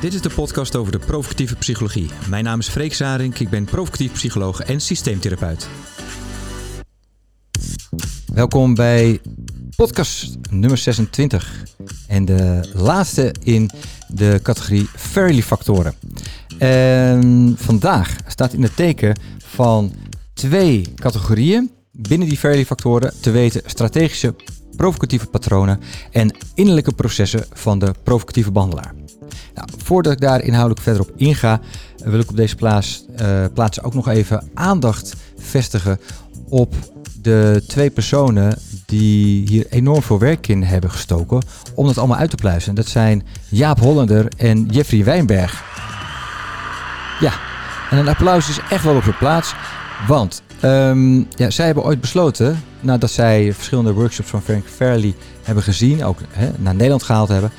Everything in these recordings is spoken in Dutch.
Dit is de podcast over de provocatieve psychologie. Mijn naam is Freek Zarink, ik ben provocatief psycholoog en systeemtherapeut. Welkom bij podcast nummer 26 en de laatste in de categorie Fairly factoren. En vandaag staat in het teken van twee categorieën binnen die Fairly factoren, te weten strategische provocatieve patronen en innerlijke processen van de provocatieve behandelaar. Nou, voordat ik daar inhoudelijk verder op inga, wil ik op deze plaats, uh, plaats ook nog even aandacht vestigen op de twee personen die hier enorm veel werk in hebben gestoken om het allemaal uit te pluizen. Dat zijn Jaap Hollander en Jeffrey Wijnberg. Ja, en een applaus is echt wel op zijn plaats, want um, ja, zij hebben ooit besloten, nadat zij verschillende workshops van Frank Fairley hebben gezien, ook hè, naar Nederland gehaald hebben,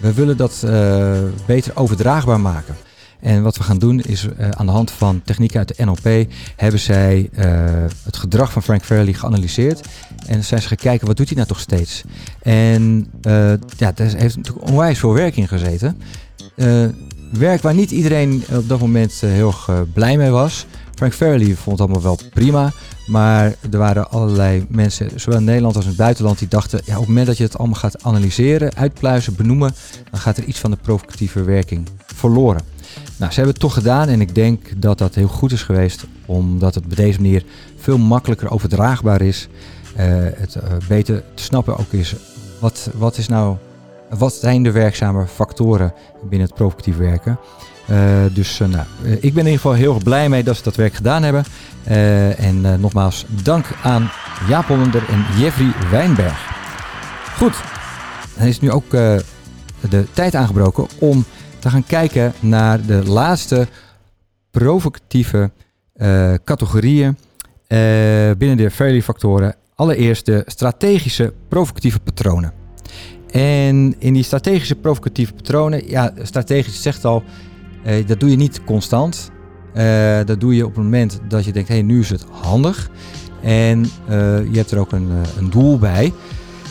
we willen dat uh, beter overdraagbaar maken. En wat we gaan doen is uh, aan de hand van technieken uit de NLP hebben zij uh, het gedrag van Frank Fairley geanalyseerd. En zijn ze gaan kijken wat doet hij nou toch steeds. En ja, daar heeft natuurlijk onwijs veel werk in gezeten. werk waar niet iedereen op dat moment heel erg blij mee was. Frank Fairley vond het allemaal wel prima. Maar er waren allerlei mensen, zowel in Nederland als in het buitenland, die dachten: ja, op het moment dat je het allemaal gaat analyseren, uitpluizen, benoemen, dan gaat er iets van de provocatieve werking verloren. Nou, ze hebben het toch gedaan en ik denk dat dat heel goed is geweest, omdat het op deze manier veel makkelijker overdraagbaar is. Uh, het uh, beter te snappen ook is, wat, wat, is nou, wat zijn de werkzame factoren binnen het provocatief werken. Uh, dus uh, nou, uh, ik ben in ieder geval heel blij mee dat ze dat werk gedaan hebben. en nogmaals dank aan Jaap Hollander en Jeffrey Wijnberg. Goed, dan is nu ook de tijd aangebroken om te gaan kijken naar de laatste provocatieve categorieën binnen de Fairley factoren. Allereerst de strategische provocatieve patronen. En in die strategische provocatieve patronen, ja, strategisch zegt al, uh, dat doe je niet constant. Uh, dat doe je op het moment dat je denkt, hé, hey, nu is het handig. En uh, je hebt er ook een, een doel bij.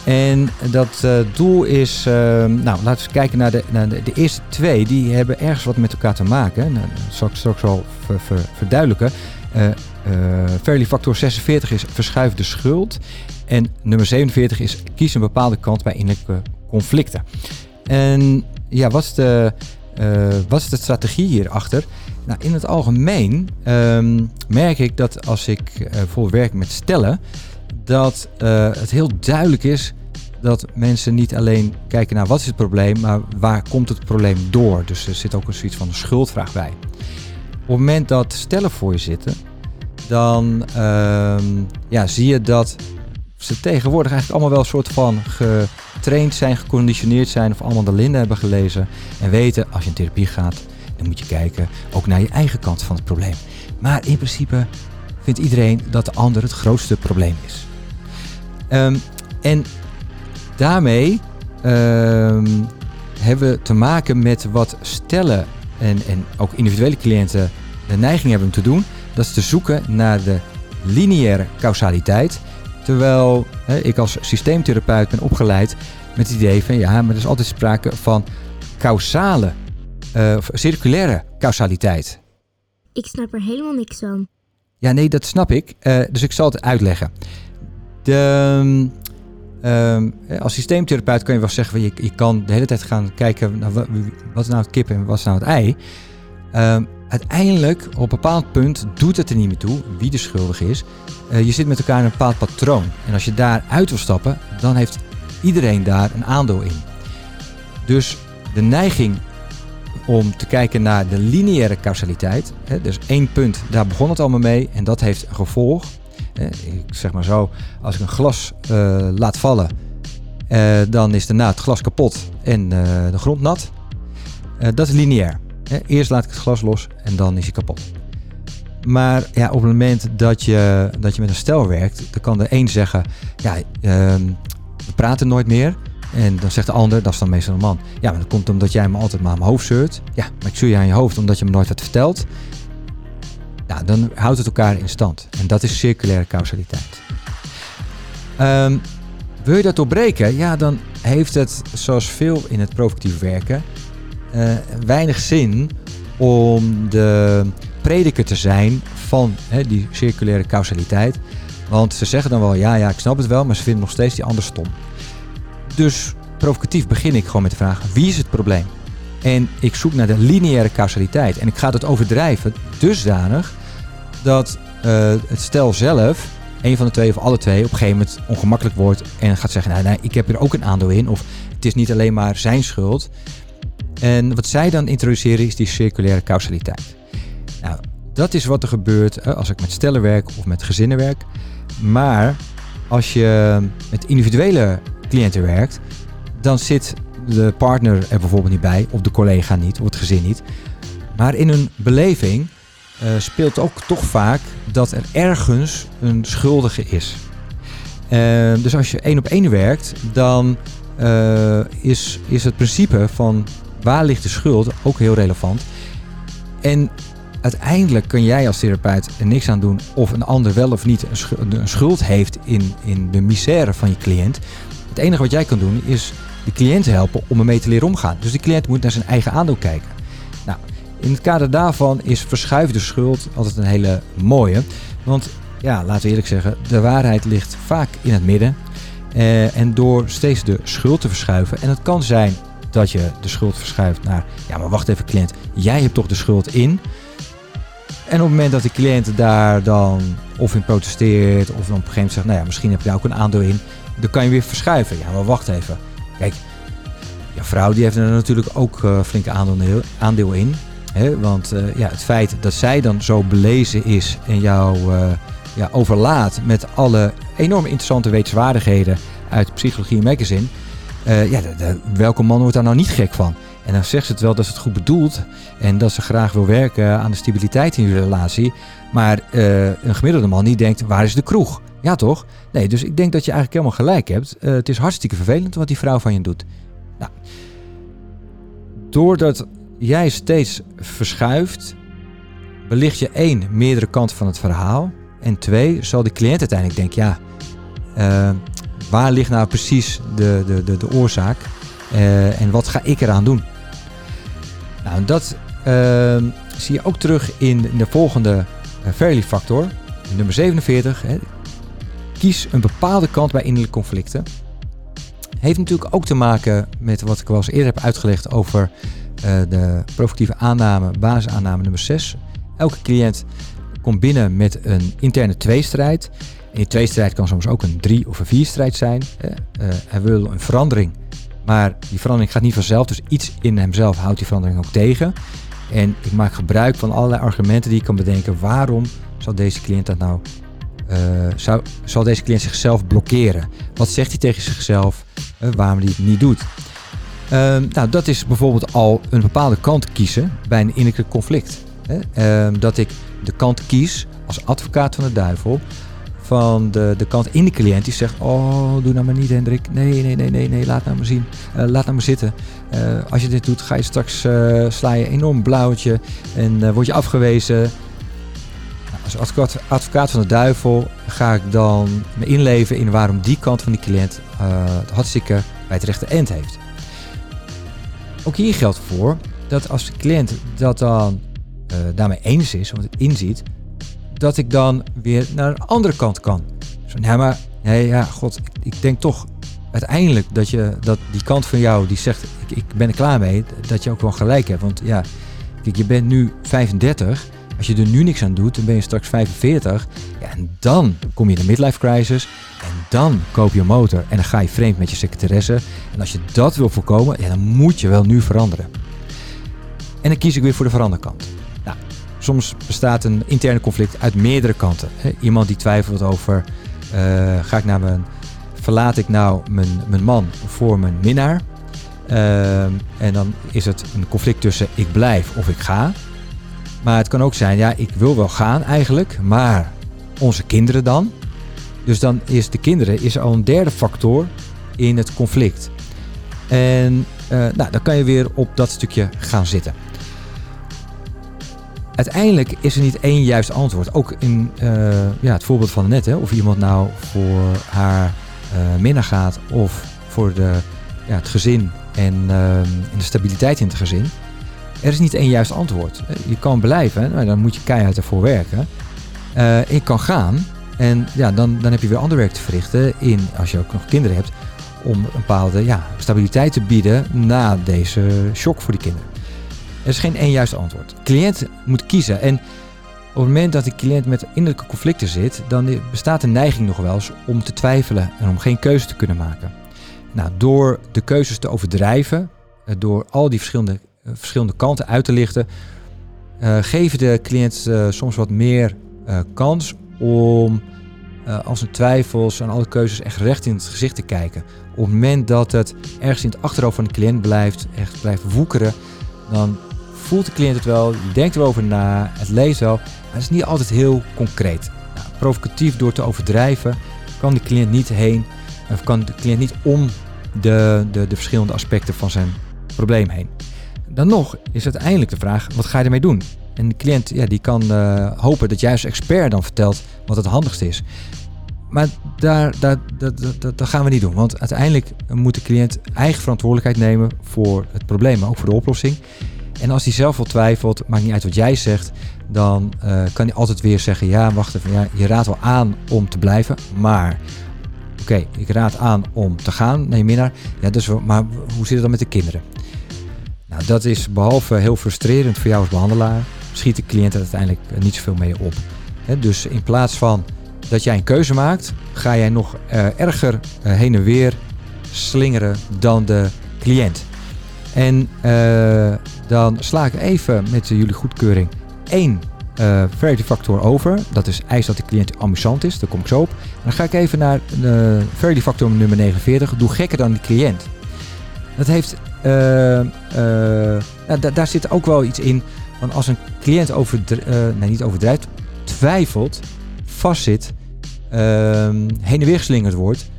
En dat doel is, nou laten we eens kijken naar de, de, eerste twee. Die hebben ergens wat met elkaar te maken. Nou, dat zal ik straks ver, ver, verduidelijken. Fairly factor 46 is verschuif de schuld. En nummer 47 is kies een bepaalde kant bij innerlijke conflicten. En ja, wat is de, uh, wat is de strategie hierachter? Nou, in het algemeen um, merk ik dat als ik bijvoorbeeld werk met stellen, dat uh, het heel duidelijk is dat mensen niet alleen kijken naar wat is het probleem, maar waar komt het probleem door. Dus er zit ook een zoiets van schuldvraag bij. Op het moment dat stellen voor je zitten, dan uh, ja, zie je dat ze tegenwoordig eigenlijk allemaal wel een soort van getraind zijn, geconditioneerd zijn of allemaal de linden hebben gelezen en weten als je in therapie gaat, dan moet je kijken ook naar je eigen kant van het probleem. Maar in principe vindt iedereen dat de ander het grootste probleem is. Um, en daarmee um, hebben we te maken met wat stellen en, en ook individuele cliënten de neiging hebben te doen. Dat is te zoeken naar de lineaire causaliteit Terwijl hè, ik als systeemtherapeut ben opgeleid met het idee van ja, maar er is altijd sprake van causale, uh, circulaire causaliteit. Ik snap er helemaal niks van. Ja, nee, dat snap ik. Uh, dus ik zal het uitleggen. De, um, als systeemtherapeut kan je wel zeggen, je, je kan de hele tijd gaan kijken naar wat, wat is nou het kip en wat is nou het ei. Um, uiteindelijk, op een bepaald punt, doet het er niet meer toe wie de schuldig is. Uh, je zit met elkaar in een bepaald patroon. En als je daar uit wil stappen, dan heeft iedereen daar een aandeel in. Dus de neiging om te kijken naar de lineaire causaliteit. Hè, dus één punt, daar begon het allemaal mee en dat heeft een gevolg. Hè, ik zeg maar zo, als ik een glas uh, laat vallen, uh, dan is daarna het glas kapot en de grond nat. dat is lineair. Eerst laat ik het glas los en dan is hij kapot. Maar ja, op het moment dat je, dat je met een stel werkt, dan kan de een zeggen: Ja, uh, we praten nooit meer. En dan zegt de ander, dat is dan meestal een man: Ja, maar dat komt omdat jij me altijd maar aan mijn hoofd zeurt. Ja, maar ik zeur je aan je hoofd omdat je me nooit wat vertelt. Ja, dan houdt het elkaar in stand. En dat is circulaire causaliteit. Um, wil je dat doorbreken? Ja, dan heeft het, zoals veel in het provocatief werken, uh, weinig zin om de prediker te zijn van die circulaire causaliteit. Want ze zeggen dan wel, ja, ja, ik snap het wel, maar ze vinden nog steeds die ander stom. Dus provocatief begin ik gewoon met de vraag, wie is het probleem? En ik zoek naar de lineaire causaliteit. En ik ga het overdrijven dusdanig dat uh, het stel zelf, een van de twee of alle twee, op een gegeven moment ongemakkelijk wordt en gaat zeggen: nou, nee, ik heb er ook een aandeel in. Of het is niet alleen maar zijn schuld. En wat zij dan introduceren is die circulaire causaliteit. Nou, dat is wat er gebeurt als ik met stellen werk of met gezinnen werk. Maar als je met individuele cliënten werkt, dan zit de partner er bijvoorbeeld niet bij, of de collega niet, of het gezin niet. Maar in een beleving uh, speelt ook toch vaak dat er ergens een schuldige is. Uh, dus als je één op één werkt, dan uh, is, is het principe van waar ligt de schuld ook heel relevant. En uiteindelijk kun jij als therapeut er niks aan doen of een ander wel of niet een schuld heeft in, in de misère van je cliënt. Het enige wat jij kan doen is de cliënt helpen om ermee te leren omgaan. Dus de cliënt moet naar zijn eigen aandeel kijken. Nou, in het kader daarvan is verschuifde schuld altijd een hele mooie. Want ja, laten we eerlijk zeggen, de waarheid ligt vaak in het midden. Eh, en door steeds de schuld te verschuiven, en het kan zijn dat je de schuld verschuift naar, ja maar wacht even cliënt, jij hebt toch de schuld in. En op het moment dat de cliënt daar dan of in protesteert, of dan op een gegeven moment zegt, nou ja, misschien heb je ook een aandeel in, dan kan je weer verschuiven. Ja, maar wacht even. Kijk, jouw vrouw die heeft er natuurlijk ook uh, flinke aandeel, aandeel in. Hè? Want uh, ja, het feit dat zij dan zo belezen is en jou uh, ja, overlaat met alle enorm interessante wetenswaardigheden uit Psychologie Magazine. Ja, de, de, welke man wordt daar nou niet gek van? En dan zegt ze het wel dat ze het goed bedoelt en dat ze graag wil werken aan de stabiliteit in je relatie. Maar een gemiddelde man die denkt, waar is de kroeg? Ja, toch? Nee, dus ik denk dat je eigenlijk helemaal gelijk hebt. Uh, het is hartstikke vervelend wat die vrouw van je doet. Nou, doordat jij steeds verschuift, belicht je één, meerdere kanten van het verhaal. En twee, zal de cliënt uiteindelijk denken, ja, waar ligt nou precies de, de, de, de oorzaak? Uh, en wat ga ik eraan doen? Nou, dat zie je ook terug in de volgende Fairly factor, nummer 47. Hè, kies een bepaalde kant bij innerlijke conflicten. Heeft natuurlijk ook te maken met wat ik wel eens eerder heb uitgelegd over uh, de provocatieve aanname, basisaanname nummer 6. Elke cliënt komt binnen met een interne tweestrijd. En die tweestrijd kan soms ook een drie- of een vierstrijd zijn. Uh, hij wil een verandering, maar die verandering gaat niet vanzelf. Dus iets in hemzelf houdt die verandering ook tegen. En ik maak gebruik van allerlei argumenten die ik kan bedenken. Waarom zal deze cliënt dat nou uh, zou, zal deze cliënt zichzelf blokkeren? Wat zegt hij tegen zichzelf waarom hij het niet doet? Uh, nou, dat is bijvoorbeeld al een bepaalde kant kiezen bij een innerlijk conflict. Ehm, dat ik de kant kies als advocaat van de duivel van de, de kant in de cliënt die zegt: Oh, doe nou maar niet, Hendrik. Nee, nee, nee, nee, nee, laat nou maar zien. Uh, laat nou maar zitten. Uh, als je dit doet, ga je straks uh, sla je enorm blauwtje en word je afgewezen. Als advocaat, advocaat van de duivel ga ik dan me inleven in waarom die kant van die cliënt het hartstikke bij het rechte eind heeft. Ook hier geldt voor dat als de cliënt dat dan daarmee eens is, of het inziet, dat ik dan weer naar een andere kant kan. Zo, nou, maar nee, ja, god, ik, denk toch uiteindelijk dat je dat die kant van jou die zegt, ik, ik ben er klaar mee, dat je ook wel gelijk hebt. Want ja, kijk, je bent nu 35 als je er nu niks aan doet, dan ben je straks 45. Ja, en dan kom je in de midlife crisis. En dan koop je een motor en dan ga je vreemd met je secretaresse. En als je dat wil voorkomen, dan moet je wel nu veranderen. En dan kies ik weer voor de veranderkant. Soms bestaat een interne conflict uit meerdere kanten. Iemand die twijfelt over, uh, ga ik naar mijn, verlaat ik nou mijn, mijn man voor mijn minnaar? Uh, en dan is het een conflict tussen ik blijf of ik ga. Maar het kan ook zijn, ja, ik wil wel gaan eigenlijk, maar onze kinderen dan? Dus dan is de kinderen is al een derde factor in het conflict. En uh, nou, dan kan je weer op dat stukje gaan zitten. Uiteindelijk is er niet één juist antwoord. Ook in uh, ja, het voorbeeld van net, of iemand nou voor haar uh, minnaar gaat of voor de, ja, het gezin en, en de stabiliteit in het gezin. Er is niet één juist antwoord. Je kan blijven, nou, dan moet je keihard ervoor werken. Je kan gaan en ja, dan, dan heb je weer ander werk te verrichten in, als je ook nog kinderen hebt, om een bepaalde ja, stabiliteit te bieden na deze shock voor die kinderen. Er is geen één juist antwoord. De cliënt moet kiezen. En op het moment dat de cliënt met innerlijke conflicten zit, dan bestaat de neiging nog wel eens om te twijfelen en om geen keuze te kunnen maken. Nou, door de keuzes te overdrijven, eh, door al die verschillende, eh, verschillende kanten uit te lichten, uh, geven de cliënt soms wat meer kans om als een twijfels en alle keuzes echt recht in het gezicht te kijken. Op het moment dat het ergens in het achterhoofd van de cliënt blijft, echt blijft woekeren, dan voelt de cliënt het wel, die denkt erover na, het leest wel, maar het is niet altijd heel concreet. Nou, provocatief door te overdrijven kan de cliënt niet heen, of kan de cliënt niet om de, de, de verschillende aspecten van zijn probleem heen. Dan nog is uiteindelijk de vraag, wat ga je ermee doen? En de cliënt ja, die kan uh, hopen dat als expert dan vertelt wat het handigste is. Maar daar, daar, dat, dat, dat, gaan we niet doen. Want uiteindelijk moet de cliënt eigen verantwoordelijkheid nemen voor het probleem, maar ook voor de oplossing. En als hij zelf wel twijfelt, maakt niet uit wat jij zegt, dan uh, kan hij altijd weer zeggen: Ja, wacht even, ja, je raadt wel aan om te blijven, maar. Oké, ik raad aan om te gaan naar minnaar. Ja, dus, maar hoe zit het dan met de kinderen? Nou, dat is behalve heel frustrerend voor jou als behandelaar, schiet de cliënt er uiteindelijk niet zoveel mee op. Dus in plaats van dat jij een keuze maakt, ga jij nog uh, erger uh, heen en weer slingeren dan de cliënt. En uh, dan sla ik even met jullie goedkeuring één uh, verity factor over. Dat is eis dat de cliënt amusant is. Daar kom ik zo op. Dan ga ik even naar de verity factor nummer 49. Doe gekker dan de cliënt. Dat heeft... Uh, nou, daar zit ook wel iets in. Want als een cliënt over, nee, niet overdrijft, twijfelt, vastzit, ehm, heen en weer geslingerd wordt.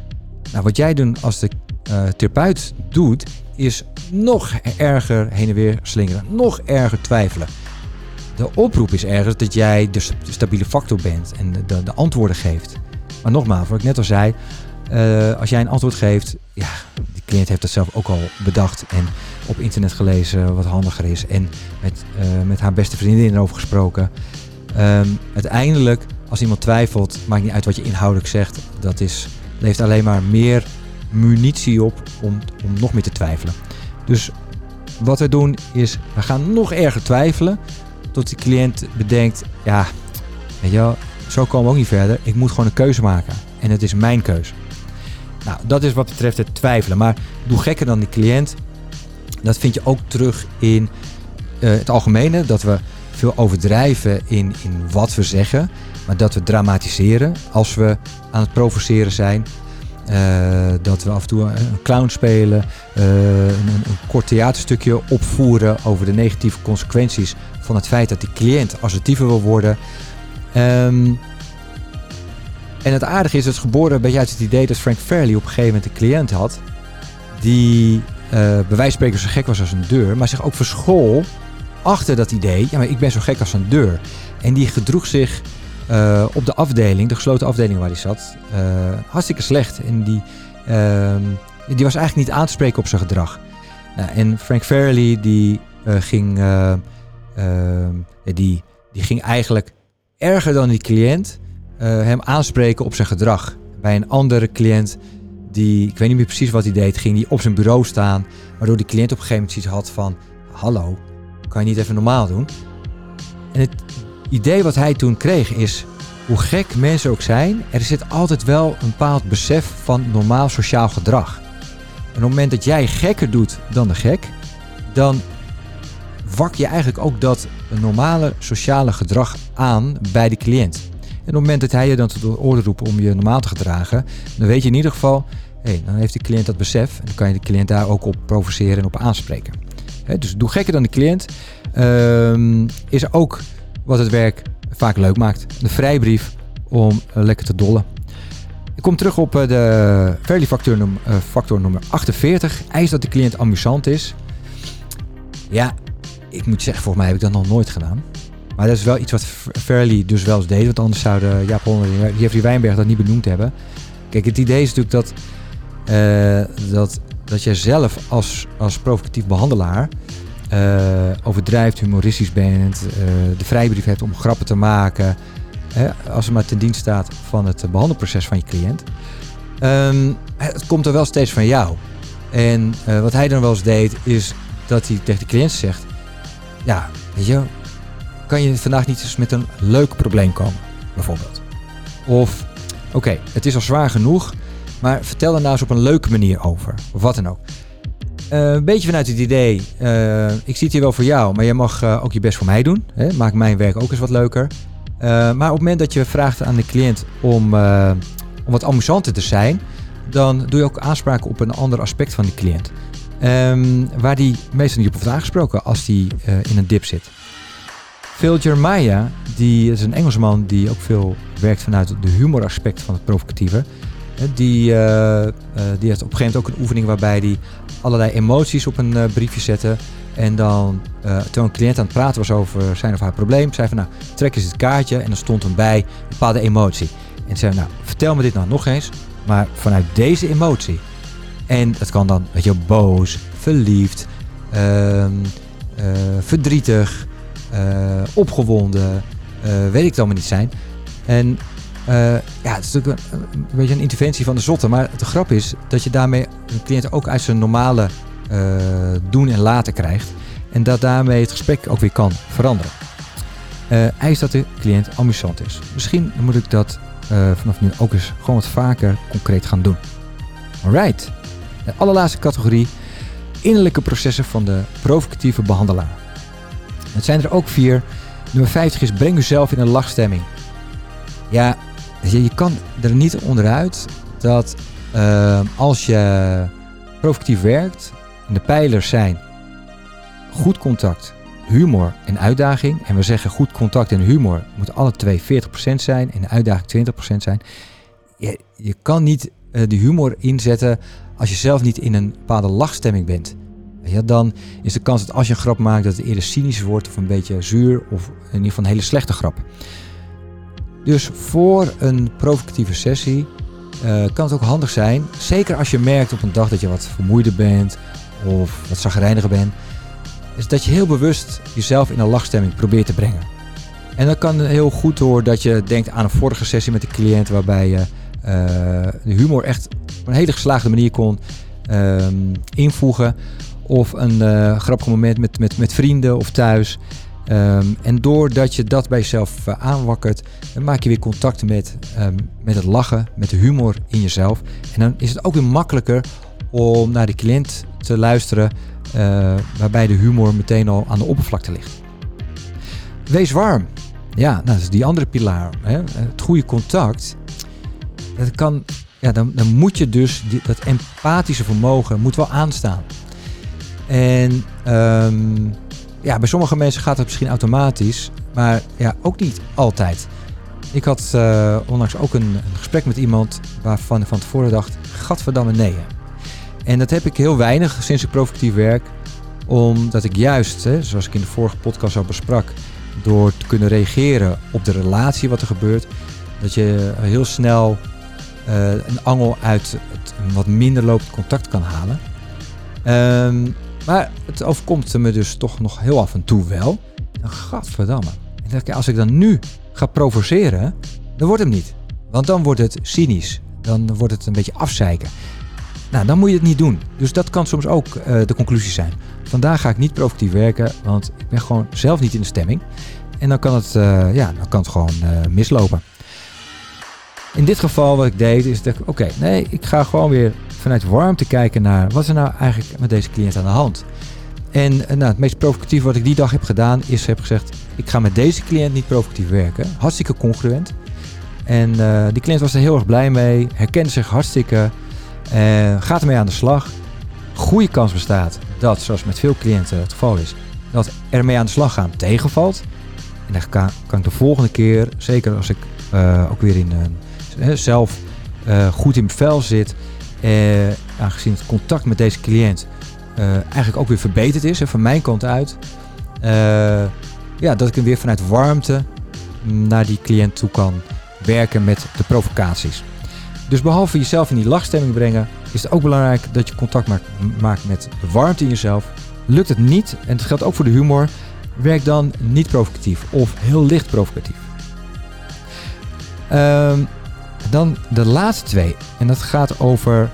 Nou, wat jij doen als de therapeut doet, is nog erger heen en weer slingeren, nog erger twijfelen. De oproep is ergens dat jij de stabiele factor bent en de, de antwoorden geeft. Maar nogmaals, wat ik net al zei, uh, als jij een antwoord geeft, ja, de cliënt heeft dat zelf ook al bedacht en op internet gelezen wat handiger is en met, uh, met haar beste vriendin erover gesproken. Um, uiteindelijk, als iemand twijfelt, maakt niet uit wat je inhoudelijk zegt, dat is, levert alleen maar meer munitie op om, om nog meer te twijfelen. Dus wat we doen is, we gaan nog erger twijfelen. Tot de cliënt bedenkt, ja, weet zo komen we ook niet verder. Ik moet gewoon een keuze maken. En het is mijn keuze. Nou, dat is wat betreft het twijfelen. Maar doe gekker dan die cliënt. Dat vind je ook terug in uh, het algemene. Dat we veel overdrijven in, in wat we zeggen. Maar dat we dramatiseren als we aan het provoceren zijn. Uh, dat we af en toe een clown spelen, uh, een, een, kort theaterstukje opvoeren over de negatieve consequenties van het feit dat die cliënt assertiever wil worden. Um, en het aardige is, het geboren een beetje uit het idee dat Frank Fairley op een gegeven moment een cliënt had die uh, bij wijze van spreken zo gek was als een deur, maar zich ook verschool achter dat idee, ja maar ik ben zo gek als een deur. En die gedroeg zich uh, op de afdeling, de gesloten afdeling waar hij zat, uh, hartstikke slecht. En die, uh, die was eigenlijk niet aan te spreken op zijn gedrag. Nou, en Frank Fairley die, uh, ging, ehm, die, die ging eigenlijk erger dan die cliënt hem aanspreken op zijn gedrag. Bij een andere cliënt, die, ik weet niet meer precies wat hij deed, ging die op zijn bureau staan. Waardoor die cliënt op een gegeven moment iets had van, hallo, kan je niet even normaal doen? En het idee wat hij toen kreeg is, hoe gek mensen ook zijn, er zit altijd wel een bepaald besef van normaal sociaal gedrag. En op het moment dat jij gekker doet dan de gek, dan wak je eigenlijk ook dat normale sociale gedrag aan bij de cliënt. En op het moment dat hij je dan tot de orde roept om je normaal te gedragen, dan weet je in ieder geval, hé, dan heeft de cliënt dat besef en dan kan je de cliënt daar ook op provoceren en op aanspreken. Dus doe gekker dan de cliënt. Uh, is ook wat het werk vaak leuk maakt. De vrijbrief om uh, lekker te dollen. Ik kom terug op uh, de Fairly factor, factor nummer 48. Eis dat de cliënt amusant is. Ja, ik moet zeggen, volgens mij heb ik dat nog nooit gedaan. Maar dat is wel iets wat Fairly dus wel eens deed. Want anders zouden Hollander en Jeffrey Wijnberg dat niet benoemd hebben. Kijk, het idee is natuurlijk dat, dat dat jij zelf als, als provocatief behandelaar overdrijft, humoristisch bent, uh, de vrijbrief hebt om grappen te maken, als het maar ten dienst staat van het behandelproces van je cliënt. Um, het komt er wel steeds van jou. En uh, wat hij dan wel eens deed, is dat hij tegen de cliënt zegt: Ja, weet je, kan je vandaag niet eens met een leuk probleem komen, bijvoorbeeld? Of, oké, het is al zwaar genoeg, maar vertel er nou eens op een leuke manier over. Of wat dan ook. Uh, een beetje vanuit het idee, uh, ik zie het hier wel voor jou, maar jij mag uh, ook je best voor mij doen. Hè? Maak mijn werk ook eens wat leuker. maar op het moment dat je vraagt aan de cliënt om, om wat amusanter te zijn, dan doe je ook aanspraak op een ander aspect van die cliënt. Um, waar die meestal niet op wordt aangesproken als die in een dip zit. Phil Jeremiah, die is een Engelsman die ook veel werkt vanuit de humoraspect van het provocatieve. Die, die heeft op een gegeven moment ook een oefening waarbij hij allerlei emoties op een uh, briefje zette. En dan, toen een cliënt aan het praten was over zijn of haar probleem, zei van nou, trek eens het kaartje en dan stond hem bij een bepaalde emotie. En zei nou, vertel me dit nou nog eens, maar vanuit deze emotie. En het kan dan, weet je, boos, verliefd, ehm, verdrietig, opgewonden, weet ik het allemaal niet zijn. En uh, ja, het is natuurlijk een, beetje een interventie van de zotte. Maar de grap is dat je daarmee een cliënt ook uit zijn normale uh, doen en laten krijgt. En dat daarmee het gesprek ook weer kan veranderen. Uh, eist dat de cliënt amusant is. Misschien moet ik dat vanaf nu ook eens gewoon wat vaker concreet gaan doen. Alright. De allerlaatste categorie. Innerlijke processen van de provocatieve behandelaar. Het zijn er ook vier. Nummer 50 is breng uzelf in een lachstemming. Ja, je, je kan er niet onderuit dat uh, als je provocatief werkt de pijlers zijn goed contact, humor en uitdaging. En we zeggen goed contact en humor moet alle twee 40% zijn en de uitdaging 20% zijn. Je, je kan niet uh, de humor inzetten als je zelf niet in een bepaalde lachstemming bent. Ja, dan is de kans dat als je een grap maakt dat het eerder cynisch wordt of een beetje zuur of in ieder geval een hele slechte grap. Dus voor een provocatieve sessie uh, kan het ook handig zijn, zeker als je merkt op een dag dat je wat vermoeider bent of wat zagrijniger bent, is dat je heel bewust jezelf in een lachstemming probeert te brengen. En dat kan heel goed door dat je denkt aan een vorige sessie met de cliënt waarbij je uh, de humor echt op een hele geslaagde manier kon uh, invoegen. Of een uh, grappig moment met, met, met vrienden of thuis. Um, en doordat je dat bij jezelf uh, aanwakkert, maak je weer contact met, um, met het lachen, met de humor in jezelf. En dan is het ook weer makkelijker om naar de cliënt te luisteren, uh, waarbij de humor meteen al aan de oppervlakte ligt. Wees warm. Ja, nou, dat is die andere pilaar. Hè? Het goede contact. Dat kan, ja, dan, dan moet je dus dat empathische vermogen moet wel aanstaan. En um, ja, bij sommige mensen gaat het misschien automatisch, maar ja, ook niet altijd. Ik had uh, onlangs ook een, gesprek met iemand waarvan ik van tevoren dacht, gadverdamme nee. En dat heb ik heel weinig sinds ik provocatief werk, omdat ik juist, hè, zoals ik in de vorige podcast al besprak, door te kunnen reageren op de relatie wat er gebeurt, dat je heel snel uh, een angel uit het wat minder lopend contact kan halen. Um, maar het overkomt me dus toch nog heel af en toe wel. Dan gadverdamme. En dat, als ik dan nu ga provoceren, dan wordt het niet. Want dan wordt het cynisch. Dan wordt het een beetje afzeiken. Nou, dan moet je het niet doen. Dus dat kan soms ook uh, de conclusie zijn. Vandaag ga ik niet provocatief werken, want ik ben gewoon zelf niet in de stemming. En dan kan het, uh, ja, dan kan het gewoon uh, mislopen. In dit geval wat ik deed is dat ik, oké, nee, ik ga gewoon weer vanuit warmte kijken naar wat er nou eigenlijk met deze cliënt aan de hand. En nou, het meest provocatieve wat ik die dag heb gedaan is heb gezegd, ik ga met deze cliënt niet provocatief werken. Hartstikke congruent. En uh, die cliënt was er heel erg blij mee, herkende zich hartstikke, uh, gaat ermee aan de slag. Goede kans bestaat dat, zoals met veel cliënten het geval is, dat ermee aan de slag gaan tegenvalt. En dan kan, kan ik de volgende keer, zeker als ik ook weer in zelf goed in mijn vel zit, eh, aangezien het contact met deze cliënt uh, eigenlijk ook weer verbeterd is, hè, van mijn kant uit. Uh, ja, dat ik hem weer vanuit warmte naar die cliënt toe kan werken met de provocaties. Dus behalve jezelf in die lachstemming brengen, is het ook belangrijk dat je contact maakt, maakt met de warmte in jezelf. Lukt het niet, en dat geldt ook voor de humor, werk dan niet provocatief of heel licht provocatief. Ehm, dan de laatste twee. En dat gaat over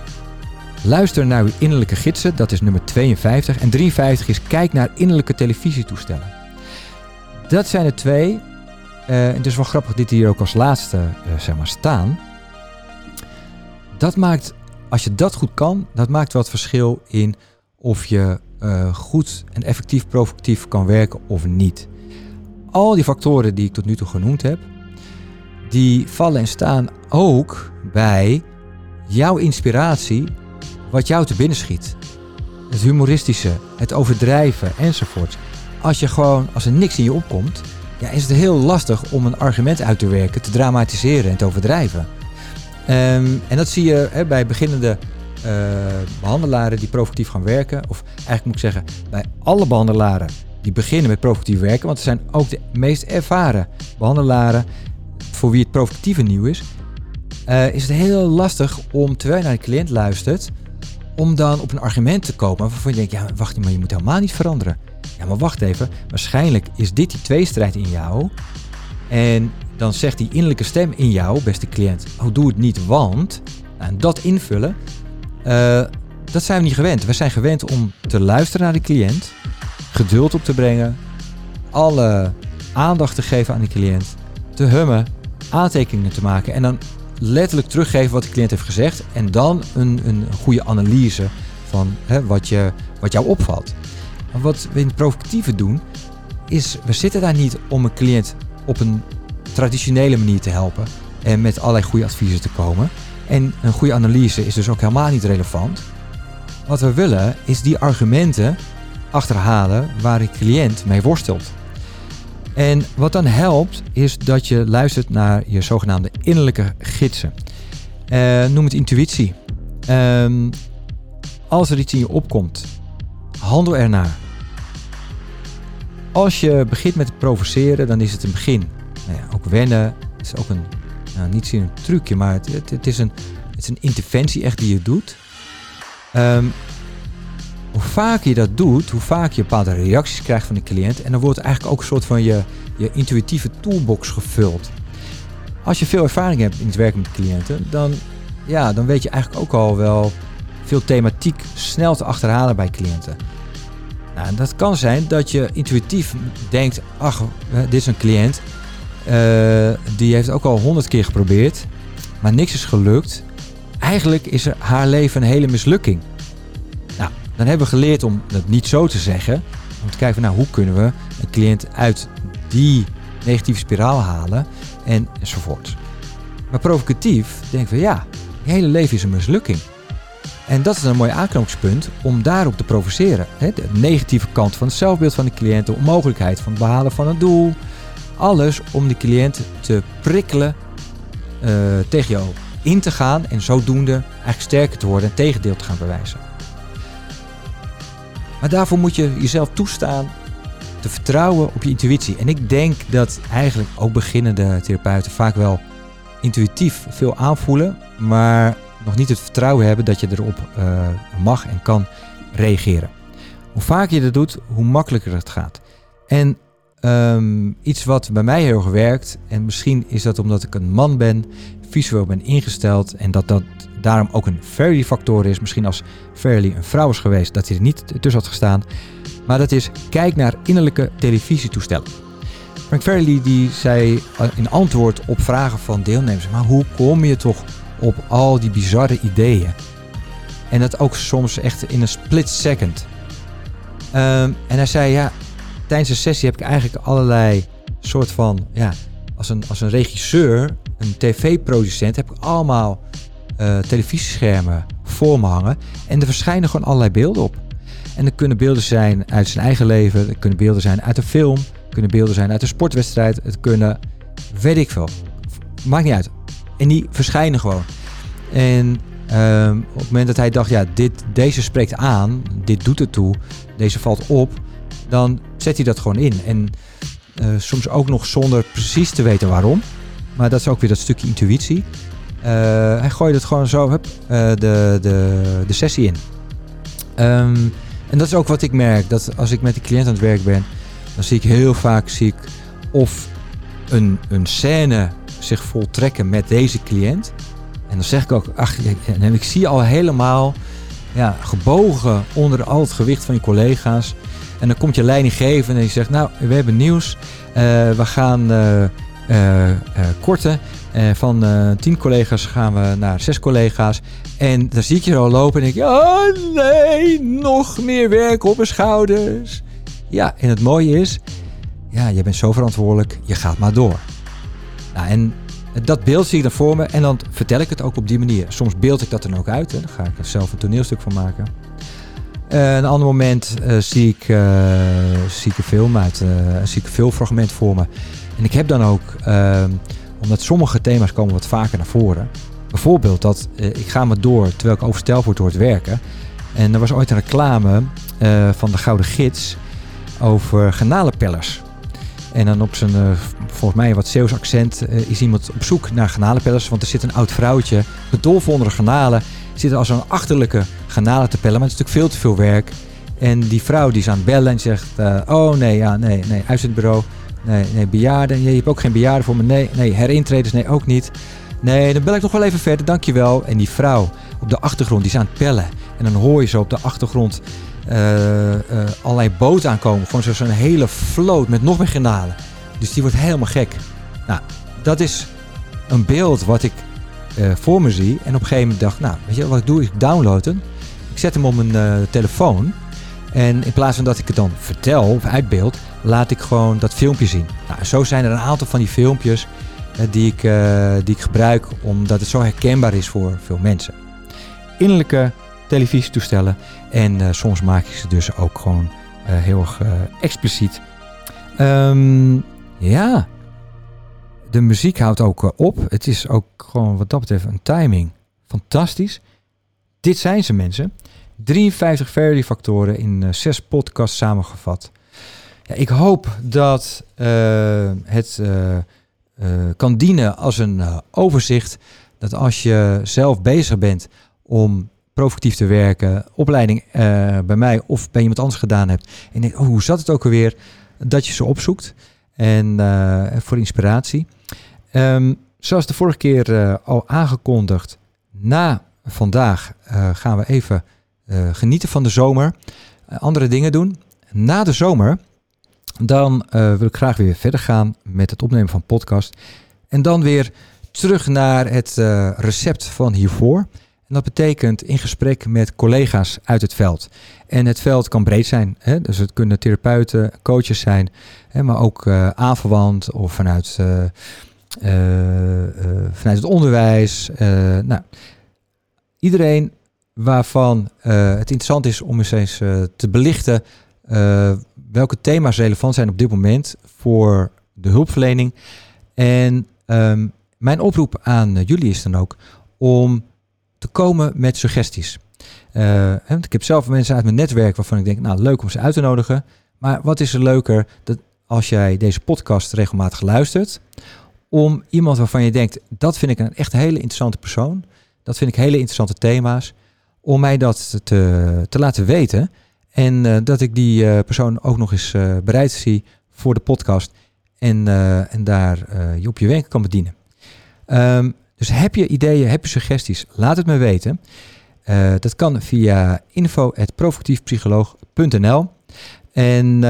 luister naar uw innerlijke gidsen. Dat is nummer 52. En 53 is kijk naar innerlijke televisietoestellen. Dat zijn er twee. Uh, het is wel grappig dit hier ook als laatste uh, zeg maar, staan. Dat maakt, als je dat goed kan, dat maakt wel het verschil in of je uh, goed en effectief provocatief kan werken of niet. Al die factoren die ik tot nu toe genoemd heb, die vallen en staan ook bij jouw inspiratie, wat jou te binnen schiet. Het humoristische, het overdrijven enzovoort. Als je gewoon, als er niks in je opkomt, ja, is het heel lastig om een argument uit te werken, te dramatiseren en te overdrijven. Um, en dat zie je hè, bij beginnende uh, behandelaren die provocatief gaan werken. Of eigenlijk moet ik zeggen, bij alle behandelaren die beginnen met provocatief werken. Want het zijn ook de meest ervaren behandelaren voor wie het provocatieve nieuw is. Uh, is het heel lastig om, terwijl je naar de cliënt luistert, om dan op een argument te komen waarvan je denkt, ja wacht, maar je moet helemaal niet veranderen. Ja, maar wacht even, waarschijnlijk is dit die tweestrijd in jou. En dan zegt die innerlijke stem in jou, beste cliënt, oh doe het niet, want... Nou, en dat invullen, uh, dat zijn we niet gewend. We zijn gewend om te luisteren naar de cliënt, geduld op te brengen, alle aandacht te geven aan de cliënt, te hummen, aantekeningen te maken en dan letterlijk teruggeven wat de cliënt heeft gezegd en dan een, een goede analyse van hè, wat, je, wat jou opvalt. Wat we in het provocatieve doen, is we zitten daar niet om een cliënt op een traditionele manier te helpen en met allerlei goede adviezen te komen. En een goede analyse is dus ook helemaal niet relevant. Wat we willen is die argumenten achterhalen waar de cliënt mee worstelt. En wat dan helpt is dat je luistert naar je zogenaamde innerlijke gidsen. Uh, noem het intuïtie. Um, als er iets in je opkomt, handel ernaar. Als je begint met provoceren, dan is het een begin. Nou ja, ook wennen is ook een, nou, niet een trucje, maar het, het, is een, het is een interventie echt die je doet. Um, vaker je dat doet, hoe vaker je bepaalde reacties krijgt van de cliënt. En dan wordt eigenlijk ook een soort van je, je intuïtieve toolbox gevuld. Als je veel ervaring hebt in het werken met cliënten, dan, ja, dan weet je eigenlijk ook al wel veel thematiek snel te achterhalen bij cliënten. Nou, dat kan zijn dat je intuïtief denkt, ach, dit is een cliënt, uh, die heeft ook al honderd keer geprobeerd, maar niks is gelukt. Eigenlijk is haar leven een hele mislukking. Dan hebben we geleerd om dat niet zo te zeggen. Om te kijken van, nou, hoe kunnen we een cliënt uit die negatieve spiraal halen en enzovoort. Maar provocatief denken we, ja, je hele leven is een mislukking. En dat is een mooi aanknopingspunt om daarop te provoceren. De negatieve kant van het zelfbeeld van de cliënt, de onmogelijkheid van het behalen van een doel. Alles om de cliënt te prikkelen uh, tegen jou in te gaan en zodoende eigenlijk sterker te worden en tegendeel te gaan bewijzen. Maar daarvoor moet je jezelf toestaan te vertrouwen op je intuïtie. En ik denk dat eigenlijk ook beginnende therapeuten vaak wel intuïtief veel aanvoelen, maar nog niet het vertrouwen hebben dat je erop uh, mag en kan reageren. Hoe vaker je dat doet, hoe makkelijker het gaat. En um, iets wat bij mij heel erg werkt, en misschien is dat omdat ik een man ben, visueel ben ingesteld en dat dat daarom ook een Fairly factor is. Misschien als Fairly een vrouw is geweest, dat hij er niet tussen had gestaan. Maar dat is, kijk naar innerlijke televisietoestellen. Frank Fairly die zei in antwoord op vragen van deelnemers, maar hoe kom je toch op al die bizarre ideeën? En dat ook soms echt in een split second. Um, en hij zei, ja, tijdens de sessie heb ik eigenlijk allerlei soort van, ja, als een, als een regisseur, een tv-producent, heb ik allemaal uh, televisieschermen voor me hangen. En er verschijnen gewoon allerlei beelden op. En er kunnen beelden zijn uit zijn eigen leven, er kunnen beelden zijn uit een film, kunnen beelden zijn uit een sportwedstrijd, het kunnen, weet ik veel. Maakt niet uit. En die verschijnen gewoon. En um, op het moment dat hij dacht, ja, dit, deze spreekt aan, dit doet het toe, deze valt op, dan zet hij dat gewoon in. En uh, soms ook nog zonder precies te weten waarom. Maar dat is ook weer dat stukje intuïtie. hij gooide het gewoon zo hup, de, de, de sessie in. Ehm, en dat is ook wat ik merk. Dat als ik met die cliënt aan het werk ben, dan zie ik heel vaak zie ik of een, een scène zich voltrekken met deze cliënt. En dan zeg ik ook, ach, en ik zie al helemaal ja, gebogen onder al het gewicht van je collega's. En dan komt je leidinggevende en die zegt, nou, we hebben nieuws. Uh, we gaan uh, korten. van tien collega's gaan we naar zes collega's. En dan zie ik je al lopen en denk je, oh nee, nog meer werk op mijn schouders. Ja, en het mooie is, ja, je bent zo verantwoordelijk, je gaat maar door. Nou, en dat beeld zie ik dan voor me en dan vertel ik het ook op die manier. Soms beeld ik dat dan ook uit, hè. daar ga ik er zelf een toneelstuk van maken. Een ander moment zie, ik, uh, zie ik een film uit, zie ik een filmfragment voor me. En ik heb dan ook, ehm, omdat sommige thema's komen wat vaker naar voren. Bijvoorbeeld dat ik ga maar door terwijl ik overstel word door het werken. En er was ooit een reclame van de Gouden Gids over garnalenpellers. En dan op zijn, uh, volgens mij wat Zeeuws accent, is iemand op zoek naar garnalenpellers. Want er zit een oud vrouwtje, gedolven onder de garnalen. Zit als een achterlijke garnalen te pellen, maar het is natuurlijk veel te veel werk. En die vrouw die is aan het bellen en zegt, oh nee, ja, nee, nee, uitzendbureau. Nee, nee, bejaarden. Je hebt ook geen bejaarden voor me. Nee, nee, herintreders, nee, ook niet. Nee, dan bel ik nog wel even verder, dankjewel. En die vrouw op de achtergrond, die is aan het pellen. En dan hoor je zo op de achtergrond uh, uh, allerlei boten aankomen. Gewoon zo'n hele vloot met nog meer granalen. Dus die wordt helemaal gek. Nou, dat is een beeld wat ik uh, voor me zie. En op een gegeven moment dacht, nou, weet je wat ik doe? Ik download hem. Ik zet hem op mijn telefoon. En in plaats van dat ik het dan vertel of uitbeeld, laat ik gewoon dat filmpje zien. Nou, zo zijn er een aantal van die filmpjes die, ik, die ik gebruik omdat het zo herkenbaar is voor veel mensen. Innerlijke televisietoestellen. En uh, soms maak ik ze dus ook gewoon heel erg expliciet. Um, ja, de muziek houdt ook op. Het is ook gewoon wat dat betreft een timing. Fantastisch. Dit zijn ze mensen. 53 Verdi factoren in zes podcasts samengevat. Ja, ik hoop dat het kan dienen als een overzicht. Dat als je zelf bezig bent om provocatief te werken, opleiding bij mij of bij iemand anders gedaan hebt. En denk, oh, hoe zat het ook alweer? Dat je ze opzoekt. En voor inspiratie. Um, zoals de vorige keer al aangekondigd, na vandaag gaan we even genieten van de zomer. andere dingen doen. Na de zomer, dan wil ik graag weer verder gaan met het opnemen van podcast. En dan weer terug naar het recept van hiervoor. En dat betekent in gesprek met collega's uit het veld. En het veld kan breed zijn. Hè? Dus het kunnen therapeuten, coaches zijn, hè? maar ook uh, aanverwant of vanuit, vanuit het onderwijs. nou, iedereen waarvan het interessant is om eens eens te belichten welke thema's relevant zijn op dit moment voor de hulpverlening. En um, mijn oproep aan jullie is dan ook om te komen met suggesties. Ik heb zelf mensen uit mijn netwerk waarvan ik denk, nou leuk om ze uit te nodigen. Maar wat is er leuker dat als jij deze podcast regelmatig luistert, om iemand waarvan je denkt, dat vind ik een echt hele interessante persoon, dat vind ik hele interessante thema's, om mij dat te, te laten weten. En uh, dat ik die uh, persoon ook nog eens uh, bereid zie voor de podcast en, en daar je op je wenken kan bedienen. Um, dus heb je ideeën, heb je suggesties, laat het me weten. Dat kan via info.provocatiefpsycholoog.nl En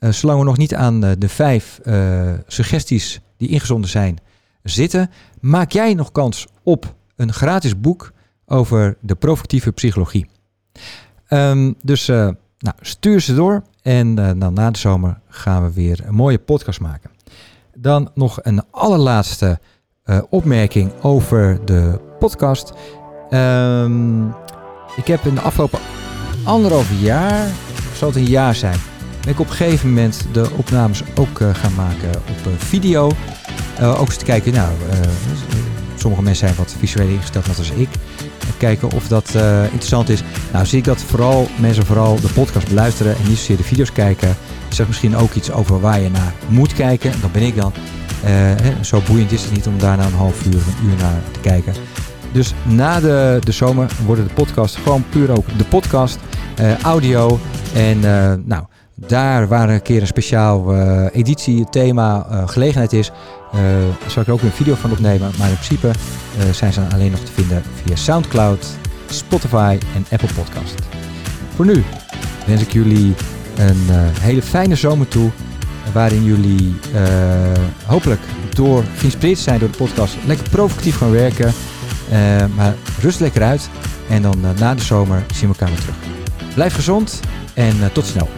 zolang we nog niet aan de vijf suggesties die ingezonden zijn zitten, maak jij nog kans op een gratis boek over de provocatieve psychologie. Um, dus nou, stuur ze door en dan na de zomer gaan we weer een mooie podcast maken. Dan nog een allerlaatste uh, opmerking over de podcast. Um, ik heb in de afgelopen anderhalf jaar, zal het een jaar zijn, ben ik op een gegeven moment de opnames ook gaan maken op video. ook eens te kijken, nou, sommige mensen zijn wat visueel ingesteld, net als ik. Kijken of dat interessant is. Nou, zie ik dat vooral mensen vooral de podcast beluisteren en niet zozeer de video's kijken. Zeg misschien ook iets over waar je naar moet kijken. Dat ben ik dan. hè, zo boeiend is het niet om daarna een half uur of een uur naar te kijken. Dus na de, de zomer worden de podcasts gewoon puur ook de podcast, audio. En nou, daar waar een keer een speciaal editie, thema, gelegenheid is, zal ik er ook een video van opnemen. Maar in principe zijn ze alleen nog te vinden via Soundcloud, Spotify en Apple Podcast. Voor nu wens ik jullie een uh, hele fijne zomer toe. Waarin jullie uh, hopelijk door geïnspireerd zijn door de podcast lekker provocatief gaan werken. Uh, maar rust lekker uit. En dan na de zomer zien we elkaar weer terug. Blijf gezond en tot snel.